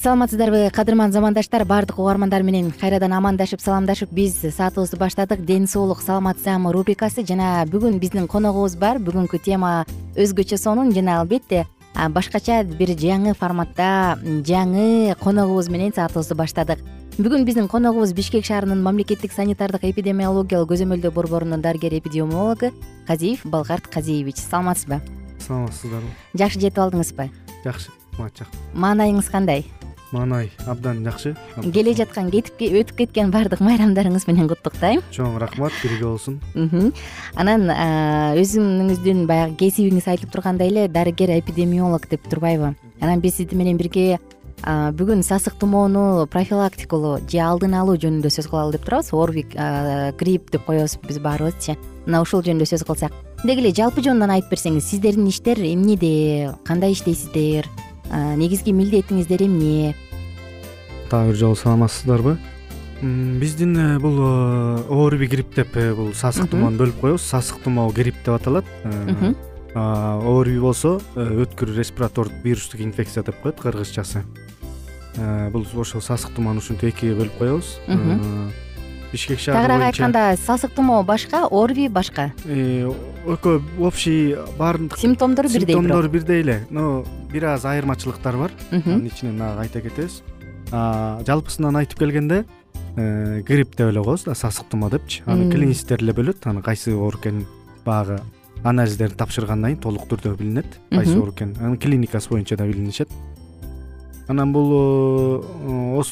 саламатсыздарбы кадырман замандаштар баардык угармандар менен кайрадан амандашып саламдашып биз саатыбызды баштадык. Ден соолук саламат саама рубрикасы жана бүгүн биздин коногубуз бар. Бүгүнкү тема өзгөчө сонун жана албетте башкача бир жаңы форматта жаңы коногубуз менен саатыбызды баштадык. Бүгүн биздин коногубуз бишкек шаарынын мамлекеттик санитардык эпидемиологиялык көзөмөлдөө борборунун дарыгери эпидемиологу казиев балгарт казиевич. Саламатсызбы? Саламатсыздарбы? Жакшы жетип алдыңызбы? Жакшы жакшы маанайыңыз кандай маанай абдан жакшы. Келе жаткан кетип өтүп кеткен баардык майрамдарыңыз менен куттуктайм. Чоң рахмат бирге болсун. Анан өзүңүздүн баягы кесибиңиз айтылып тургандай эле дарыгер эпидемиолог деп турбайбы. Анан биз сиз менен бирге бүгүн сасык тумоону профилактикалоо же алдын алуу жөнүндө сөз кылалы деп турабыз. Орви грипп деп коебуз биз баарыбыз мына ушул жөнүндө сөз кылсак. Деги эле жалпы жөнүнөн айтып берсеңиз сиздердин иштер эмнеде кандай иштейсиздер негизги милдетиңиздер эмне? Дагы бир жолу саламатсыздарбы биздин э, бул э, орви грипп деп э, бул сасык тумоону бөлүп коебуз. Сасык тумоо грипп деп аталат. Орви болсо өткүр респиратордук вирустук инфекция деп коет кыргызчасы. Бул ошол сасык тумоону ушинтип экиге бөлүп коебуз бишкек шаары тагыраак айтканда сасык тумоо башка орви башка? Экөө общий баардык симптомдору бирдей симптомдору бирдей эле. Но бир аз айырмачылыктар бар. Анын ичинен дагы айта кетебиз. Жалпысынан айтып келгенде э, грипп деп эле коебуз да сасык тумоо депчи? Аны клинисттер эле бөлөт. Аны кайсы оору экенин баягы анализдерин тапшыргандан кийин толук түрдө билинет. Кайсы оору экени анын клиникасы боюнча да билинишет анан бул э,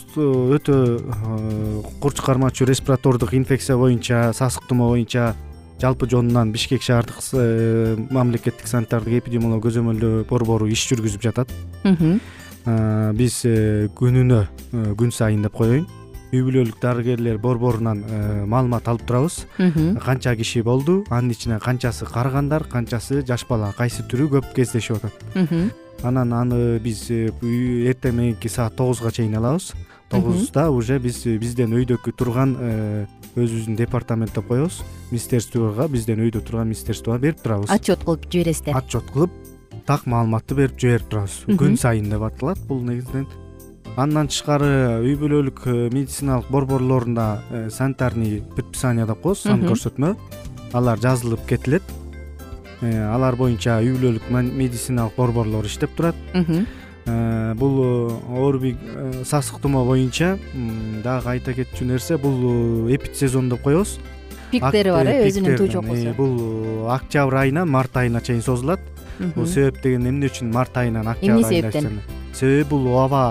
өтө э, курч кармоочу респиратордук инфекция боюнча сасык тумоо боюнча жалпы жонунан бишкек шаардык э, мамлекеттик санитардык эпидемиологиялык көзөмөлдөө борбору иш жүргүзүп жатат. Биз күнүнө күн сайын деп коеюн. Үй бүлөлүк дарыгерлер борборунан маалымат алып турабыз. Канча киши болду анын ичинен канчасы карыгандар канчасы жаш бала. Кайсы түрү көп кездешип атат анан аны биз э, эртең мененки саат тогузга чейин алабыз. Тогузда уже биз бизден өйдөкү турган э, өзүбүздүн департамент деп коебуз. Министерствого бизден өйдө турган министерствого берип турабыз. Отчет кылып жибересиздер отчет кылып так маалыматты берип жиберип турабыз. Күн сайын деп аталат бул негизинен. Андан тышкары үй бүлөлүк э, медициналык борборлорунда санитарный предписание деп коебуз сан көрсөтмө. Алар жазылып кетилет. Э, алар боюнча үй бүлөлүк медициналык борборлор иштеп турат. Э, бул э, орви сасык тумоо боюнча дагы айта кетчү нерсе бул эпидсезон деп коебуз. Пиктери бар э өзүнүн туу болсо бул октябрь айынан март айына чейин созулат. Бул себеп деген эмне үчүн март айынан октябрь эмне себептен? себеби бул аба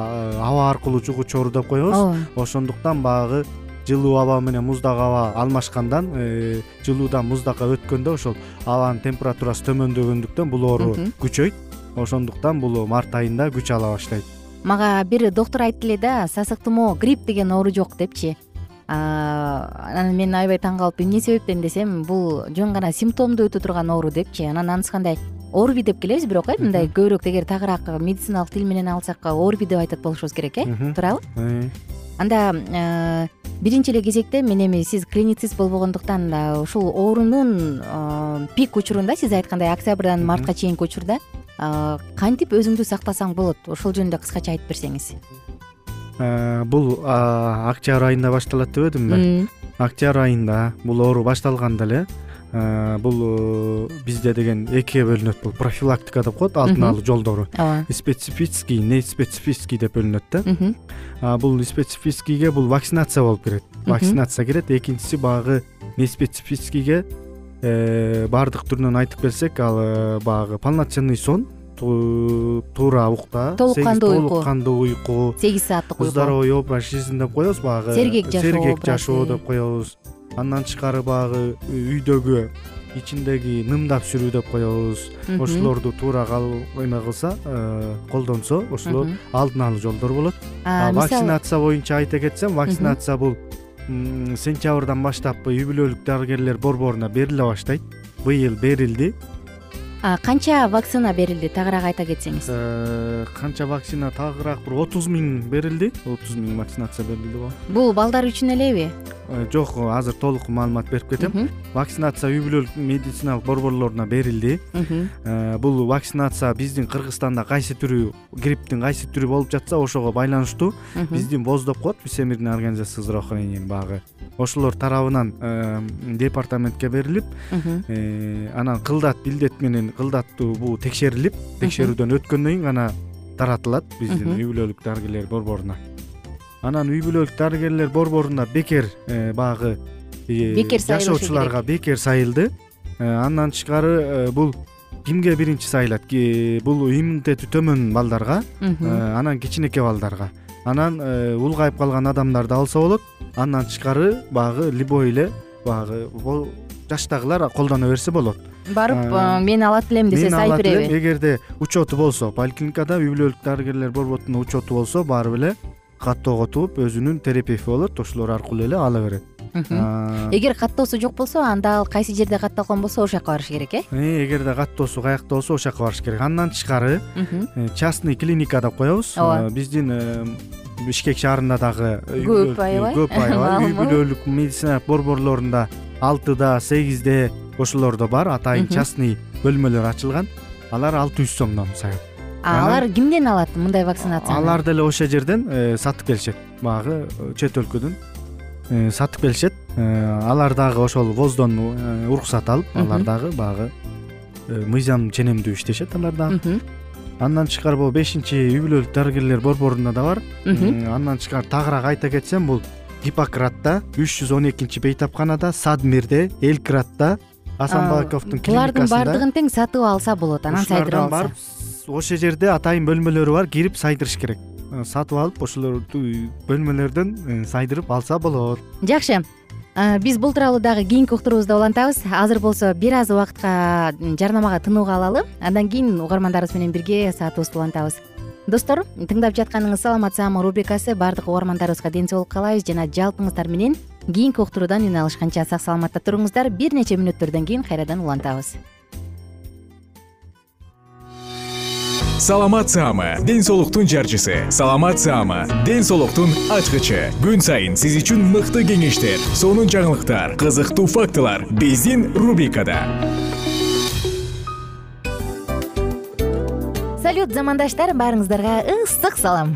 аба аркылуу жугуучу оору деп коебуз. Ооба. Ошондуктан баягы жылуу аба менен муздак аба алмашкандан э, жылуудан муздакка өткөндө ошол абанын температурасы төмөндөгөндүктөн бул оору күчөйт. Ошондуктан бул март айында күч ала баштайт. Мага бир доктур айтты эле да сасык тумоо грипп деген оору жок депчи. Анан мен аябай таң калып эмне себептен десем бул жөн гана симптомду өтө турган оору депчи. Анан анысы кандай орби деп келебиз бирок э мындай көбүрөөк эгер тагыраак медициналык тил менен алсак орби деп айтат болушубуз керек э туурабы анда э, биринчи эле кезекте мен эми сиз клиницист болбогондуктан ушул оорунун э, пик учурунда сиз айткандай октябрдан мартка чейинки учурда э, кантип өзүңдү сактасаң болот? Ошол жөнүндө кыскача айтып берсеңиз. Бул октябрь айында башталат дебедимби октябрь айында бул оору башталганда эле Э, бул э, бизде деген экиге бөлүнөт бул профилактика деп коет алдын алуу жолдору. Ооба. Специфический неспецифический деп бөлүнөт да. Бул специфическийге бул вакцинация болуп кирет. Вакцинация кирет. Экинчиси баягы неспецифическийге э, баардык түрүнөн айтып келсек ал баягы полноценный сон туура укта толук кандуу уйку. толук кандуу уйку. Сегиз сааттык уйку. Здоровый образ жизни деп коебуз баягы сергек жашоо сергек жашоо деп коебуз андан тышкары баягы үйдөгү ичиндеги нымдап жүрүү деп коебуз. Ошолорду туура эме кылса э, колдонсо ошолор алдын алуу жолдору болот. Вакцинация боюнча айта кетсем вакцинация бул сентябрдан баштап үй бүлөлүк дарыгерлер борборуна бериле баштайт. Быйыл берилди канча вакцина берилди? Тагыраак айта кетсеңиз. Э, канча вакцина? Тагыраак бир отуз миң берилди. Отуз миң вакцинация берилди го бул балдар үчүн элеби? Э, жок азыр толук маалымат берип кетем. Вакцинация үй бүлөлүк медициналык борборлоруна берилди. Э, бул вакцинация биздин кыргызстанда кайсы түрү грипптин кайсы түрү болуп жатса ошого байланыштуу. Биздин воз деп коет всемирный организация здравоохранения баягы ошолор тарабынан департаментке берилип анан кылдат илдет менен кылдаттуу бул текшерилип текшерүүдөн өткөндөн кийин гана таратылат биздин үй бүлөлүк дарыгерлер борборуна. Анан үй бүлөлүк дарыгерлер борборунда бекер э, баягы э, бекер жашоочуларга бекер сайылды. Э, андан тышкары бул кимге биринчи сайылат бул иммунитети төмөн балдарга анан кичинекей балдарга. Анан улгайып калган адамдарды алса болот. Андан тышкары баягы любой эле баягы жаштагылар колдоно берсе болот барып мен алат элем десе сайып береби эгерде учету болсо поликлиникада үй бүлөлүк дарыгерлер борборунда учету болсо барып эле каттоого тугуп өзүнүн терапевти болот ошолор аркылуу эле ала берет. Эгер каттоосу жок болсо анда ал кайсы жерде катталган болсо ошол жака барыш керек э? э эгерде каттоосу каякта болсо ошол жака барыш керек. Андан тышкары э, частный клиника деп коебуз. Ооба. Э, биздин бишкек шаарында дагы көп аябай. көп аябай. Үй бүлөлүк медицина борборлорунда алтыда сегизде ошолордо бар атайын частный бөлмөлөр ачылган. Алар алты жүз сомдон саят. Алар кимден алат мындай вакцинацияны? алар деле ошол жерден э, сатып келишет. Баягы э, чет өлкөдөн э, сатып келишет. Алар дагы ошол воздон уруксат алып алар дагы баягы мыйзам ченемдүү иштешет алар дагы. Андан тышкары могу бешинчи үй бүлөлүк дарыгерлер борборунда да бар. Андан тышкары тагыраак айта кетсем бул гиппократта үч жүз он экинчи бейтапканада садмирде асанбаковдун булардын баардыгын тең сатып алса болот анан сайдырып алса. барып ошол жерде атайын бөлмөлөрү бар кирип сайдырыш керек. Э, сатып алып ошолорду бөлмөлөрдөн э, сайдырып алса болот. Жакшы. Э, биз бул тууралуу дагы кийинки уктуруубузда улантабыз. Азыр болсо бир аз убакытка жарнамага тынууга алалы. Андан кийин угармандарыбыз менен бирге саатыбызды улантабыз. Достор тыңдап жатканыңыз саламатсызамы рубрикасы баардык угармандарыбызга ден соолук каалайбыз жана жалпыңыздар менен кийинки уктуруудан үн алышканча сак саламатта туруңуздар. Бир нече мүнөттөрдөн кийин кайрадан улантабыз. Саламат саама ден соолуктун жарчысы. Саламат саама ден соолуктун ачкычы. Күн сайын сиз үчүн мыкты кеңештер сонун жаңылыктар кызыктуу фактылар биздин рубрикада. Салют замандаштар баарыңыздарга ысык салам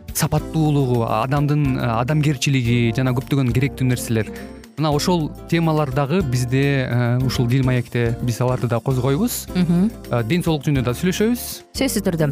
сапаттуулугу адамдын э, адамгерчилиги жана көптөгөн керектүү нерселер. Мына ошол темалар дагы бизде ушул дил маекте биз аларды да козгойбуз. Ден соолук жөнүндө да сүйлөшөбүз. Сөзсүз түрдө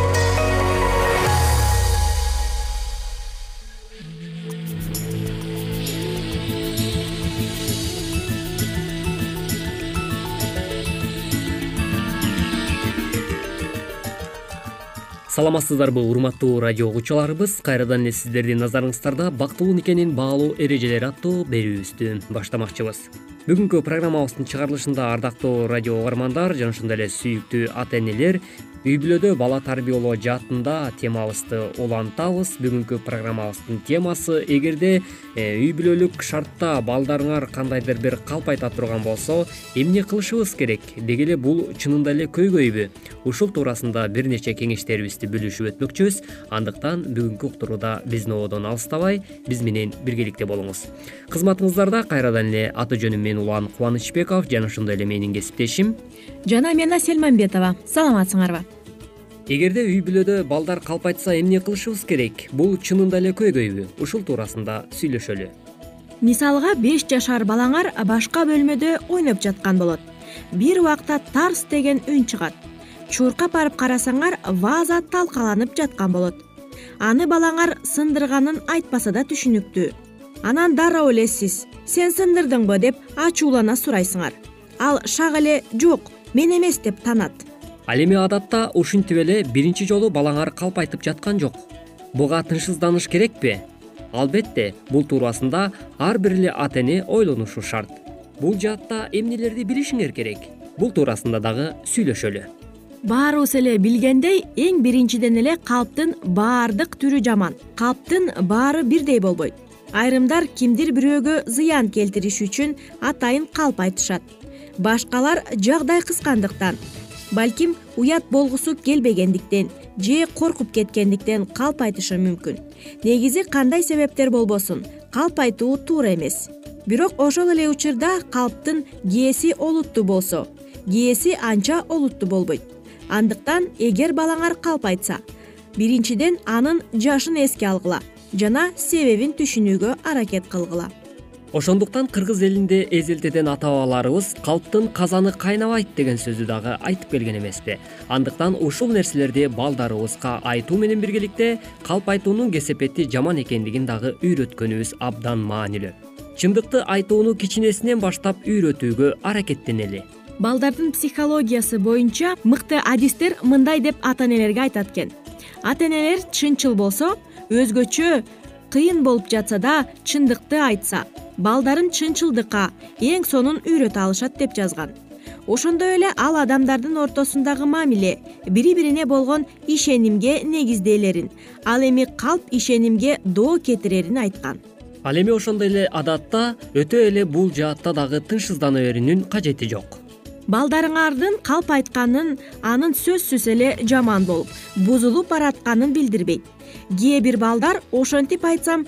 саламатсыздарбы урматтуу радио угуучуларыбыз кайрадан эле сиздердин назарыңыздарда бактылуу никенин баалуу эрежелери аттуу берүүбүздү баштамакчыбыз. Бүгүнкү программабыздын чыгарылышында ардактуу радио угармандар жана ошондой эле сүйүктүү ата энелер үй бүлөдө бала тарбиялоо жаатында темабызды улантабыз. Бүгүнкү программабыздын темасы эгерде э, үй бүлөлүк шартта балдарыңар кандайдыр бир калп айта турган болсо эмне кылышыбыз керек? Деги эле бул чынында эле көйгөйбү ушул туурасында бир нече кеңештерибизди бөлүшүп өтмөкчүбүз. Андыктан бүгүнкү уктурууда биздин ободон алыстабай биз менен биргеликте болуңуз. Кызматыңыздарда кайрадан эле аты жөнүм мен улан кубанычбеков. Жана ошондой эле менин кесиптешим. Жана мен асель мамбетова саламатсыңарбы эгерде үй бүлөдө балдар калп айтса эмне кылышыбыз керек? Бул чынында эле көйгөйбү ушул туурасында сүйлөшөлү. Мисалга беш жашар балаңар башка бөлмөдө ойноп жаткан болот. Бир убакта тарс деген үн чыгат. Чуркап барып карасаңар ваза талкаланып жаткан болот. Аны балаңар сындырганын айтпаса да түшүнүктүү. Анан дароо эле сиз сен сындырдыңбы деп ачуулана сурайсыңар. Ал шак эле жок мен эмес деп танат ал эми адатта ушинтип эле биринчи жолу балаңар калп айтып жаткан жок. Буга тынчсызданыш керекпи? Албетте бул туурасында ар бир эле ата эне ойлонушу шарт. Бул жаатта эмнелерди билишиңер керек? Бул туурасында дагы сүйлөшөлү. Баарыбыз эле билгендей эң биринчиден эле калптын баардык түрү жаман. Калптын баары бирдей болбойт. Айрымдар кимдир бирөөгө зыян келтириш үчүн атайын калп айтышат. Башкалар жагдай кызгандыктан балким уят болгусу келбегендиктен же коркуп кеткендиктен калп айтышы мүмкүн. Негизи кандай себептер болбосун калп айтуу туура эмес. Бирок ошол эле учурда калптын кээси олуттуу болсо кээси анча олуттуу болбойт. Андыктан эгер балаңар калп айтса биринчиден анын жашын эске алгыла жана себебин түшүнүүгө аракет кылгыла ошондуктан кыргыз элинде эзелтеден ата бабаларыбыз калптын казаны кайнабайт деген сөздү дагы айтып келген эмеспи. Андыктан ушул нерселерди балдарыбызга айтуу менен биргеликте калп айтуунун кесепети жаман экендигин дагы үйрөткөнүбүз абдан маанилүү. Чындыкты айтууну кичинесинен баштап үйрөтүүгө аракеттенели. Балдардын психологиясы боюнча мыкты адистер мындай деп ата энелерге айтат экен. Ата энелер чынчыл болсо өзгөчө кыйын болуп жатса да чындыкты айтса балдарын чынчылдыкка эң сонун үйрөтө алышат деп жазган. Ошондой эле ал адамдардын ортосундагы мамиле бири бирине болгон ишенимге негизделерин ал эми калп ишенимге доо кетирерин айткан. Ал эми ошондой эле адатта өтө эле бул жаатта дагы тынчсыздана берүүнүн кажети жок. Балдарыңардын калп айтканын анын сөзсүз эле жаман болуп бузулуп баратканын билдирбейт кээ бир балдар ошентип айтсам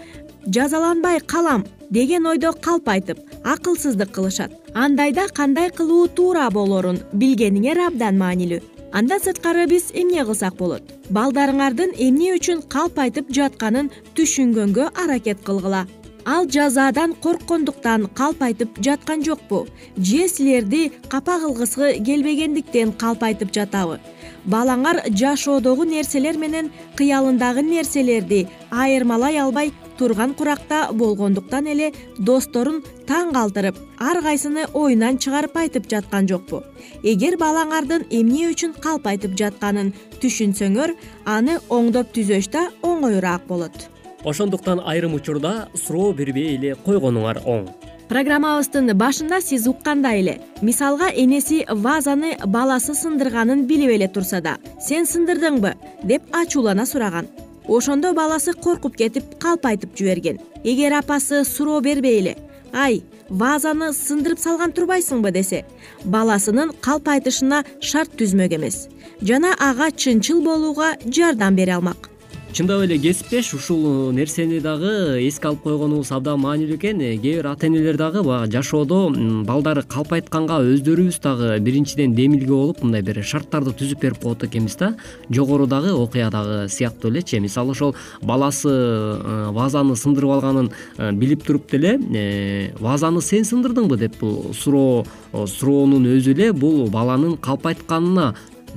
жазаланбай калам деген ойдо калп айтып акылсыздык кылышат. Андайда кандай кылуу туура болорун билгениңер абдан маанилүү. Андан сырткары биз эмне кылсак болот? Балдарыңардын эмне үчүн калп айтып жатканын түшүнгөнгө аракет кылгыла. Ал жазадан корккондуктан калп айтып жаткан жокпу. Же силерди капа кылгысы келбегендиктен калп айтып жатабы балаңар жашоодогу нерселер менен кыялындагы нерселерди айырмалай албай турган куракта болгондуктан эле досторун таң калтырып ар кайсыны оюнан чыгарып айтып жаткан жокпу. Эгер балаңардын эмне үчүн калп айтып жатканын түшүнсөңөр аны оңдоп түзөш да оңоюраак болот. Ошондуктан айрым учурда суроо бербей эле койгонуңар оң программабыздын башында сиз уккандай эле. Мисалга энеси вазаны баласы сындырганын билип эле турса да сен сындырдыңбы? деп ачуулана сураган. Ошондо баласы коркуп кетип калп айтып жиберген. Эгер апасы суроо бербей эле ай вазаны сындырып салган турбайсыңбы? десе баласынын калп айтышына шарт түзмөк эмес. Жана ага чынчыл болууга жардам бере алмак чындап эле кесиптеш ушул нерсени дагы эске алып койгонубуз абдан маанилүү экен. Кээ бир ата энелер дагы баягы жашоодо балдары калп айтканга өздөрүбүз дагы биринчиден демилге болуп мындай бир шарттарды түзүп берип коет экенбиз да. Жогорудагы окуядагы сыяктуу элечи мисалы ошол баласы э, вазаны сындырып алганын э, билип туруп деле э, вазаны сен сындырдыңбы деп бул суроо суроонун өзү эле бул баланын калп айтканына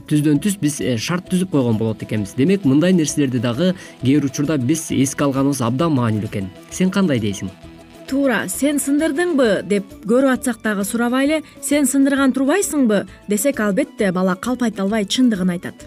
түздөн түз биз э, шарт түзүп койгон болот экенбиз. Демек мындай нерселерди дагы кээ бир учурда биз эске алганыбыз абдан маанилүү экен. Сен кандай дейсиң? Туура сен сындырдыңбы деп көрүп атсак дагы сурабай эле сен сындырган турбайсыңбы десек албетте бала калп айта албай чындыгын айтат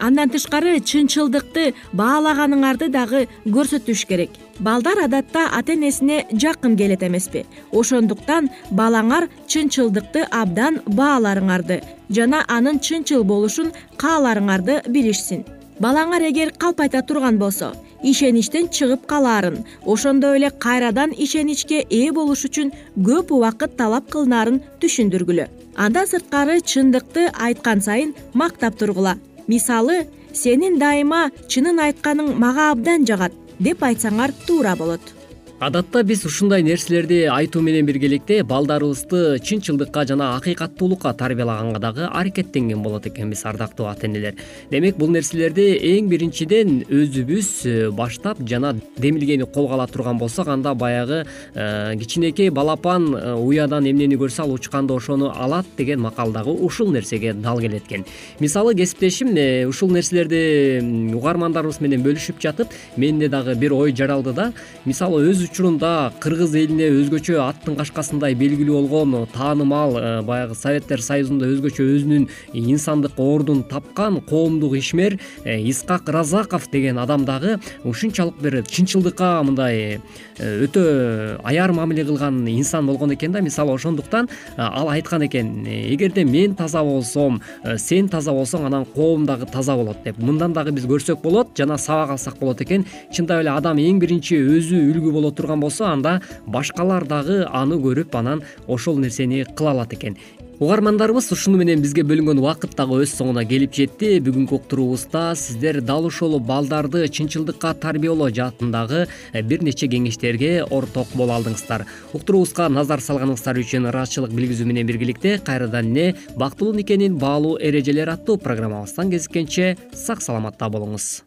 андан тышкары чынчылдыкты баалаганыңарды дагы көрсөтүш керек. Балдар адатта ата энесине жакын келет эмеспи. Ошондуктан балаңар чынчылдыкты абдан бааларыңарды жана анын чынчыл болушун кааларыңарды билишсин. Балаңар эгер калп айта турган болсо ишеничтен чыгып калаарын ошондой эле кайрадан ишеничке ээ болуш үчүн көп убакыт талап кылынаарын түшүндүргүлө. Андан сырткары чындыкты айткан сайын мактап тургула мисалы сенин дайыма чынын айтканың мага абдан жагат деп айтсаңар туура болот адатта биз ушундай нерселерди айтуу менен биргеликте балдарыбызды чынчылдыкка жана акыйкаттуулукка тарбиялаганга дагы аракеттенген болот экенбиз ардактуу ата энелер демек бул нерселерди эң биринчиден өзүбүз э, баштап жана демилгени колго ала турган болсок анда баягы э, кичинекей балапан э, уядан эмнени көрсө ал учканда ошону алат деген макал дагы ушул нерсеге дал келет экен мисалы кесиптешим ушул нерселерди угармандарыбыз менен бөлүшүп жатып менде дагы бир ой жаралды да мисалы өз учурунда кыргыз элине өзгөчө аттын кашкасындай белгилүү болгон таанымал э, баягы советтер союзунда өзгөчө өзүнүн инсандык ордун тапкан коомдук ишмер э, исхак разаков деген адам дагы ушунчалык бир чынчылдыкка мындай э, өтө аяр мамиле кылган инсан болгон экен да. Мисалы ошондуктан ал айткан экен эгерде мен таза болсом сен таза болсоң анан коом дагы таза болот деп. Мындан дагы биз көрсөк болот жана сабак алсак болот экен. Чындап эле адам эң биринчи өзү үлгү болот турган болсо анда башкалар дагы аны көрүп анан ошол нерсени кыла алат экен. Угармандарыбыз ушуну менен бизге бөлүнгөн убакыт дагы өз соңуна келип жетти. Бүгүнкү уктуруубузда сиздер дал ошол балдарды чынчылдыкка тарбиялоо жаатындагы э, бир нече кеңештерге орток боло алдыңыздар. Уктуруубузга назар салганыңыздар үчүн ыраазычылык билгизүү менен биргеликте кайрадан эле бактылуу никенин баалуу эрежелери аттуу программабыздан кезишкенче сак саламатта болуңуз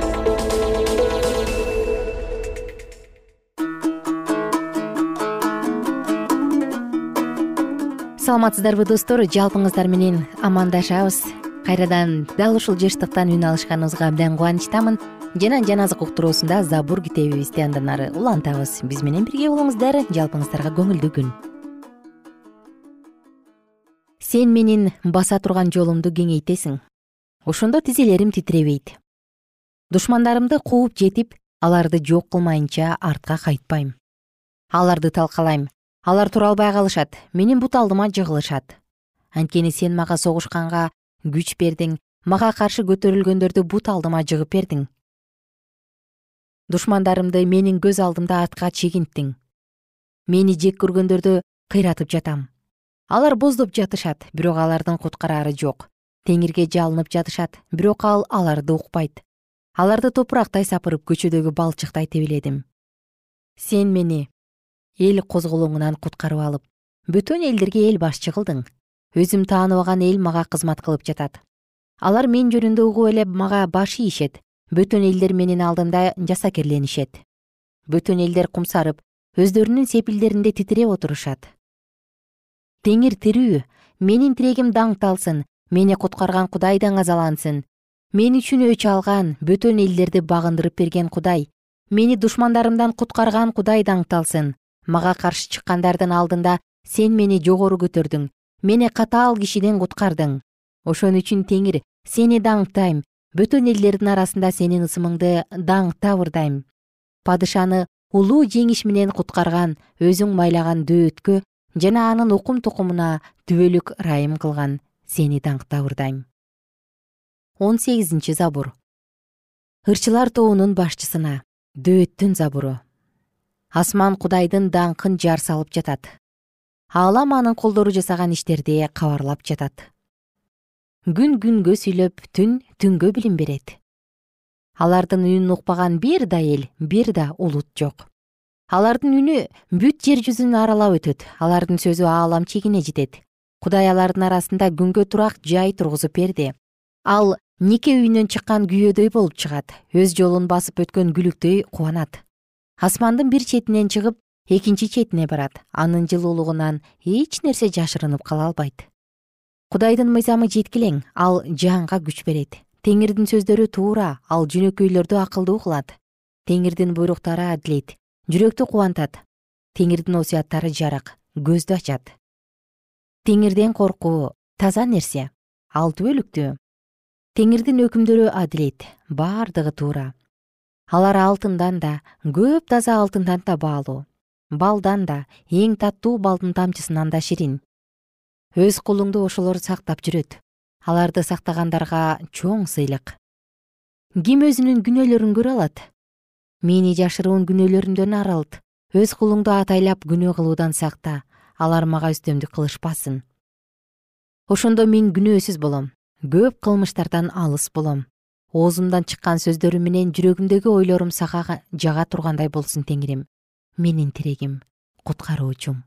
саламатсыздарбы достор? Жалпыңыздар менен амандашабыз. Кайрадан дал ушул жыштыктан үн алышканыбызга абдан кубанычтамын. Жана жан азык уктуруусунда забур китебибизди андан ары улантабыз. Биз менен бирге болуңуздар жалпыңыздарга көңүлдүү күн. Сен менин баса турган жолумду кеңейтесиң. Ошондо тизелерим титиребейт душмандарымды кууп жетип аларды жок кылмайынча артка кайтпайм. Аларды талкалайм алар тура албай калышат менин бут алдыма жыгылышат. Анткени сен мага согушканга күч бердиң мага каршы көтөрүлгөндөрдү бут алдыма жыгып бердиң. Душмандарымды менин көз алдымда атка чегинттиң. Мени жек көргөндөрдү кыйратып жатам. Алар боздоп жатышат бирок алардын куткараары жок. Теңирге жалынып жатышат бирок ал аларды укпайт. Аларды топурактай сапырып көчөдөгү балчыктай тебеледим сен мени эл козголоңунан куткарып алып бөтөн элдерге эл башчы кылдың өзүм тааныбаган эл мага кызмат кылып жатат. Алар мен жөнүндө угуп эле мага баш ийишет. Бөтөн элдер менин алдымда жасакерленишет. Бөтөн элдер кумсарып өздөрүнүн сепилдеринде титиреп отурушат. Теңир тирүү менин тирегим даңкталсын мени куткарган кудай даңазалансын мен үчүн өч алган бөтөн элдерди багындырып берген кудай мени душмандарымдан куткарган кудай даңкталсын мага каршы чыккандардын алдында сен мени жогору көтөрдүң мени катаал кишиден куткардың. Ошон үчүн теңир сени даңктайм бөтөн элдердин арасында сенин ысымыңды даңктап ырдайм падышаны улуу жеңиш менен куткарган өзүң майлаган дөөткө жана анын укум тукумуна түбөлүк ырайым кылган сени даңктап ырдайм он сегизинчи забур. Ырчылар тобунун башчысына дөөттүн забуру асман кудайдын даңкын жар салып жатат. Аалам анын колдору жасаган иштерди кабарлап жатат. Күн күнгө сүйлөп түн түнгө билим берет. Алардын үнүн укпаган бир да эл бир да улут жок. Алардын үнү бүт жер жүзүн аралап өтөт. Алардын сөзү аалам чегине жетет. Кудай алардын арасында күнгө турак жай тургузуп берди. Ал нике үйүнөн чыккан күйөөдөй болуп чыгат. Өз жолун басып өткөн күлүктөй кубанат асмандын бир четинен чыгып экинчи четине барат. Анын жылуулугунан эч нерсе жашырынып кала албайт. Кудайдын мыйзамы жеткилең ал жанга күч берет. Теңирдин сөздөрү туура ал жөнөкөйлөрдү акылдуу кылат. Теңирдин буйруктары адилет жүрөктү кубантат. Теңирдин осуяттары жарык көздү ачат. Теңирден коркуу таза нерсе ал түбөлүктүү. Теңирдин өкүмдөрү адилет бардыгы туура алар алтындан да көп таза алтындан да баалуу. Балдан да эң таттуу балдын тамчысынан да ширин. Өз кулуңду ошолор сактап жүрөт. Аларды сактагандарга чоң сыйлык. Ким өзүнүн күнөөлөрүн көрө алат? Мени жашыруун күнөөлөрүмдөн арылт өз кулуңду атайлап күнөө кылуудан сакта. Алар мага үстөмдүк кылышпасын. Ошондо мен күнөөсүз болом. Көп кылмыштардан алыс болом оозумдан чыккан сөздөрүм менен жүрөгүмдөгү ойлорум сага жага тургандай болсун теңирим менин тирегим куткаруучум.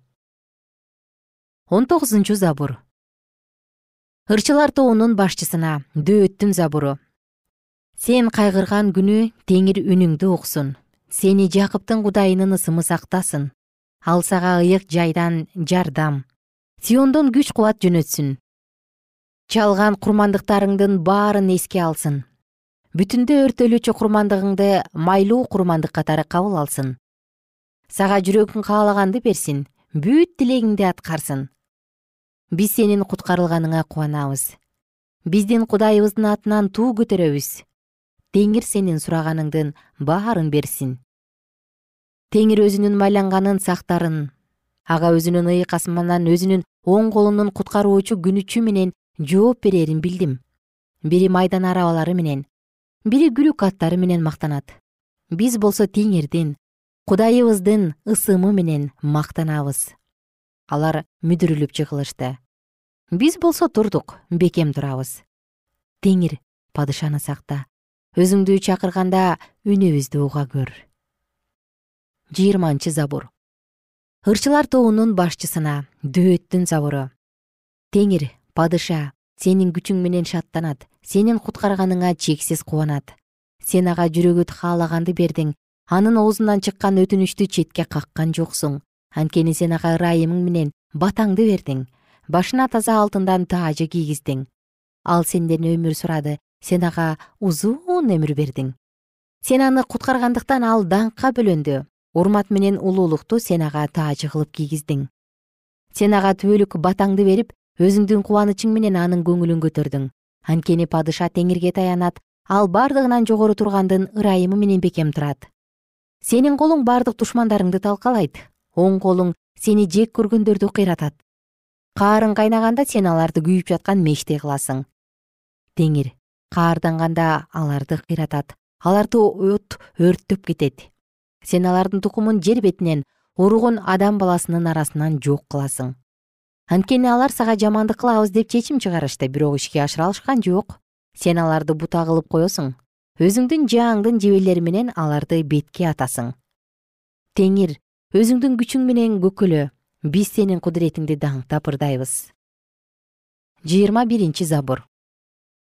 Он тогузунчу забур. Ырчылар тобунун башчысына дөөттүн забуру. Сен кайгырган күнү теңир үнүңдү уксун сени жакыптын кудайынын ысымы сактасын. Ал сага ыйык жайдан жардам. Сиондон күч кубат жөнөтсүн. Чалган курмандыктарыңдын баарын эске алсын бүтүндөй өртөлүүчү курмандыгыңды майлуу курмандык катары кабыл алсын. Сага жүрөгүң каалаганды берсин бүт тилегиңди аткарсын. Биз сенин куткарылганыңа кубанабыз. Биздин кудайыбыздын атынан туу көтөрөбүз. Теңир сенин сураганыңдын баарын берсин. Теңир өзүнүн байланганын сактарын ага өзүнүн ыйыкасынан өзүнүн оң колунун куткаруучу күнүчү менен жооп берерин билдим. Бири майдан арабалары менен бири күлүк аттары менен мактанат. Биз болсо теңирдин кудайыбыздын ысымы менен мактанабыз. Алар мүдүрүлүп жыгылышты биз болсо турдук бекем турабыз. Теңир падышаны сакта. Өзүңдү чакырганда үнүбүздү уга көр. Жыйырманчы забур ырчылар тобунун башчысына дөөттүн забуру теңир падыша сенин күчүң менен шаттанат сенин куткарганыңа чексиз кубанат. Сен ага жүрөгү каалаганды бердиң. Анын оозунан чыккан өтүнүчтү четке каккан жоксуң. Анткени сен ага ырайымың менен батаңды бердиң. Башына таза алтындан таажы кийгиздиң. Ал сенден өмүр сурады. Сен ага узун өмүр бердиң. Сен аны куткаргандыктан ал даңкка бөлөндү. Урмат менен улуулукту сен ага таажы кылып кийгиздиң. Сен ага түбөлүк батаңды берип өзүңдүн кубанычың менен анын көңүлүн көтөрдүң анткени падыша теңирге таянат ал бардыгынан жогору тургандын ырайымы менен бекем турат. Сенин колуң бардык душмандарыңды талкалайт оң колуң сени жек көргөндөрдү кыйратат. Каарың кайнаганда сен аларды күйүп жаткан мечтей кыласың. Теңир каарданганда аларды кыйратат аларды от өрттөп кетет. Сен алардын тукумун жер бетинен уругун адам баласынын арасынан жок кыласың анткени алар сага жамандык кылабыз деп чечим чыгарышты бирок ишке ашыра алышкан жок. Сен аларды бута кылып коесуң. Өзүңдүн жааңдын жебелери менен аларды бетке атасың. Теңир өзүңдүн күчүң менен көкөлө биз сенин кудуретиңди даңктап ырдайбыз. Жыйырма биринчи забур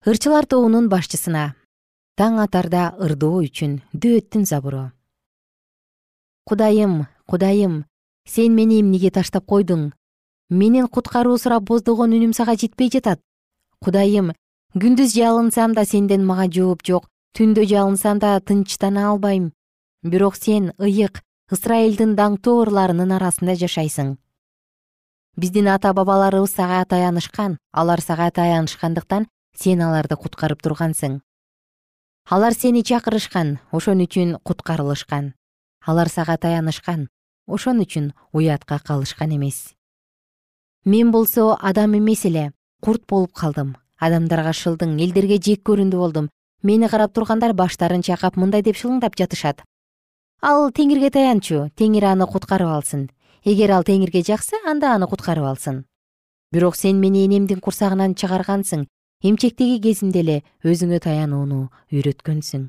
ырчылар тобунун башчысына таң атарда ырдоо үчүн дөөттүн забуру кудайым кудайым сен мени эмнеге таштап койдуң менин куткаруу сурап боздогон үнүм сага жетпей жатат. Кудайым күндүз жалынсам да сенден мага жооп жок. Түндө жалынсам да тынчтана албайм. Бирок сен ыйык ысрайылдын даңктуу ырларынын арасында жашайсың. Биздин ата бабаларыбыз сага таянышкан алар сага таянышкандыктан сен аларды куткарып тургансың. Алар сени чакырышкан ошон үчүн куткарылышкан. Алар сага таянышкан ошон үчүн уятка калышкан эмес мен болсо адам эмес эле курт болуп калдым. Адамдарга шылдың элдерге жек көрүндү болдум. Мени карап тургандар баштарын чайкап мындай деп шылыңдап жатышат. Ал теңирге таянчу теңир аны куткарып алсын. Эгер ал теңирге жакса анда аны куткарып алсын. Бирок сен мени энемдин курсагынан чыгаргансың. Эмчектеги кезимде эле өзүңө таянууну үйрөткөнсүң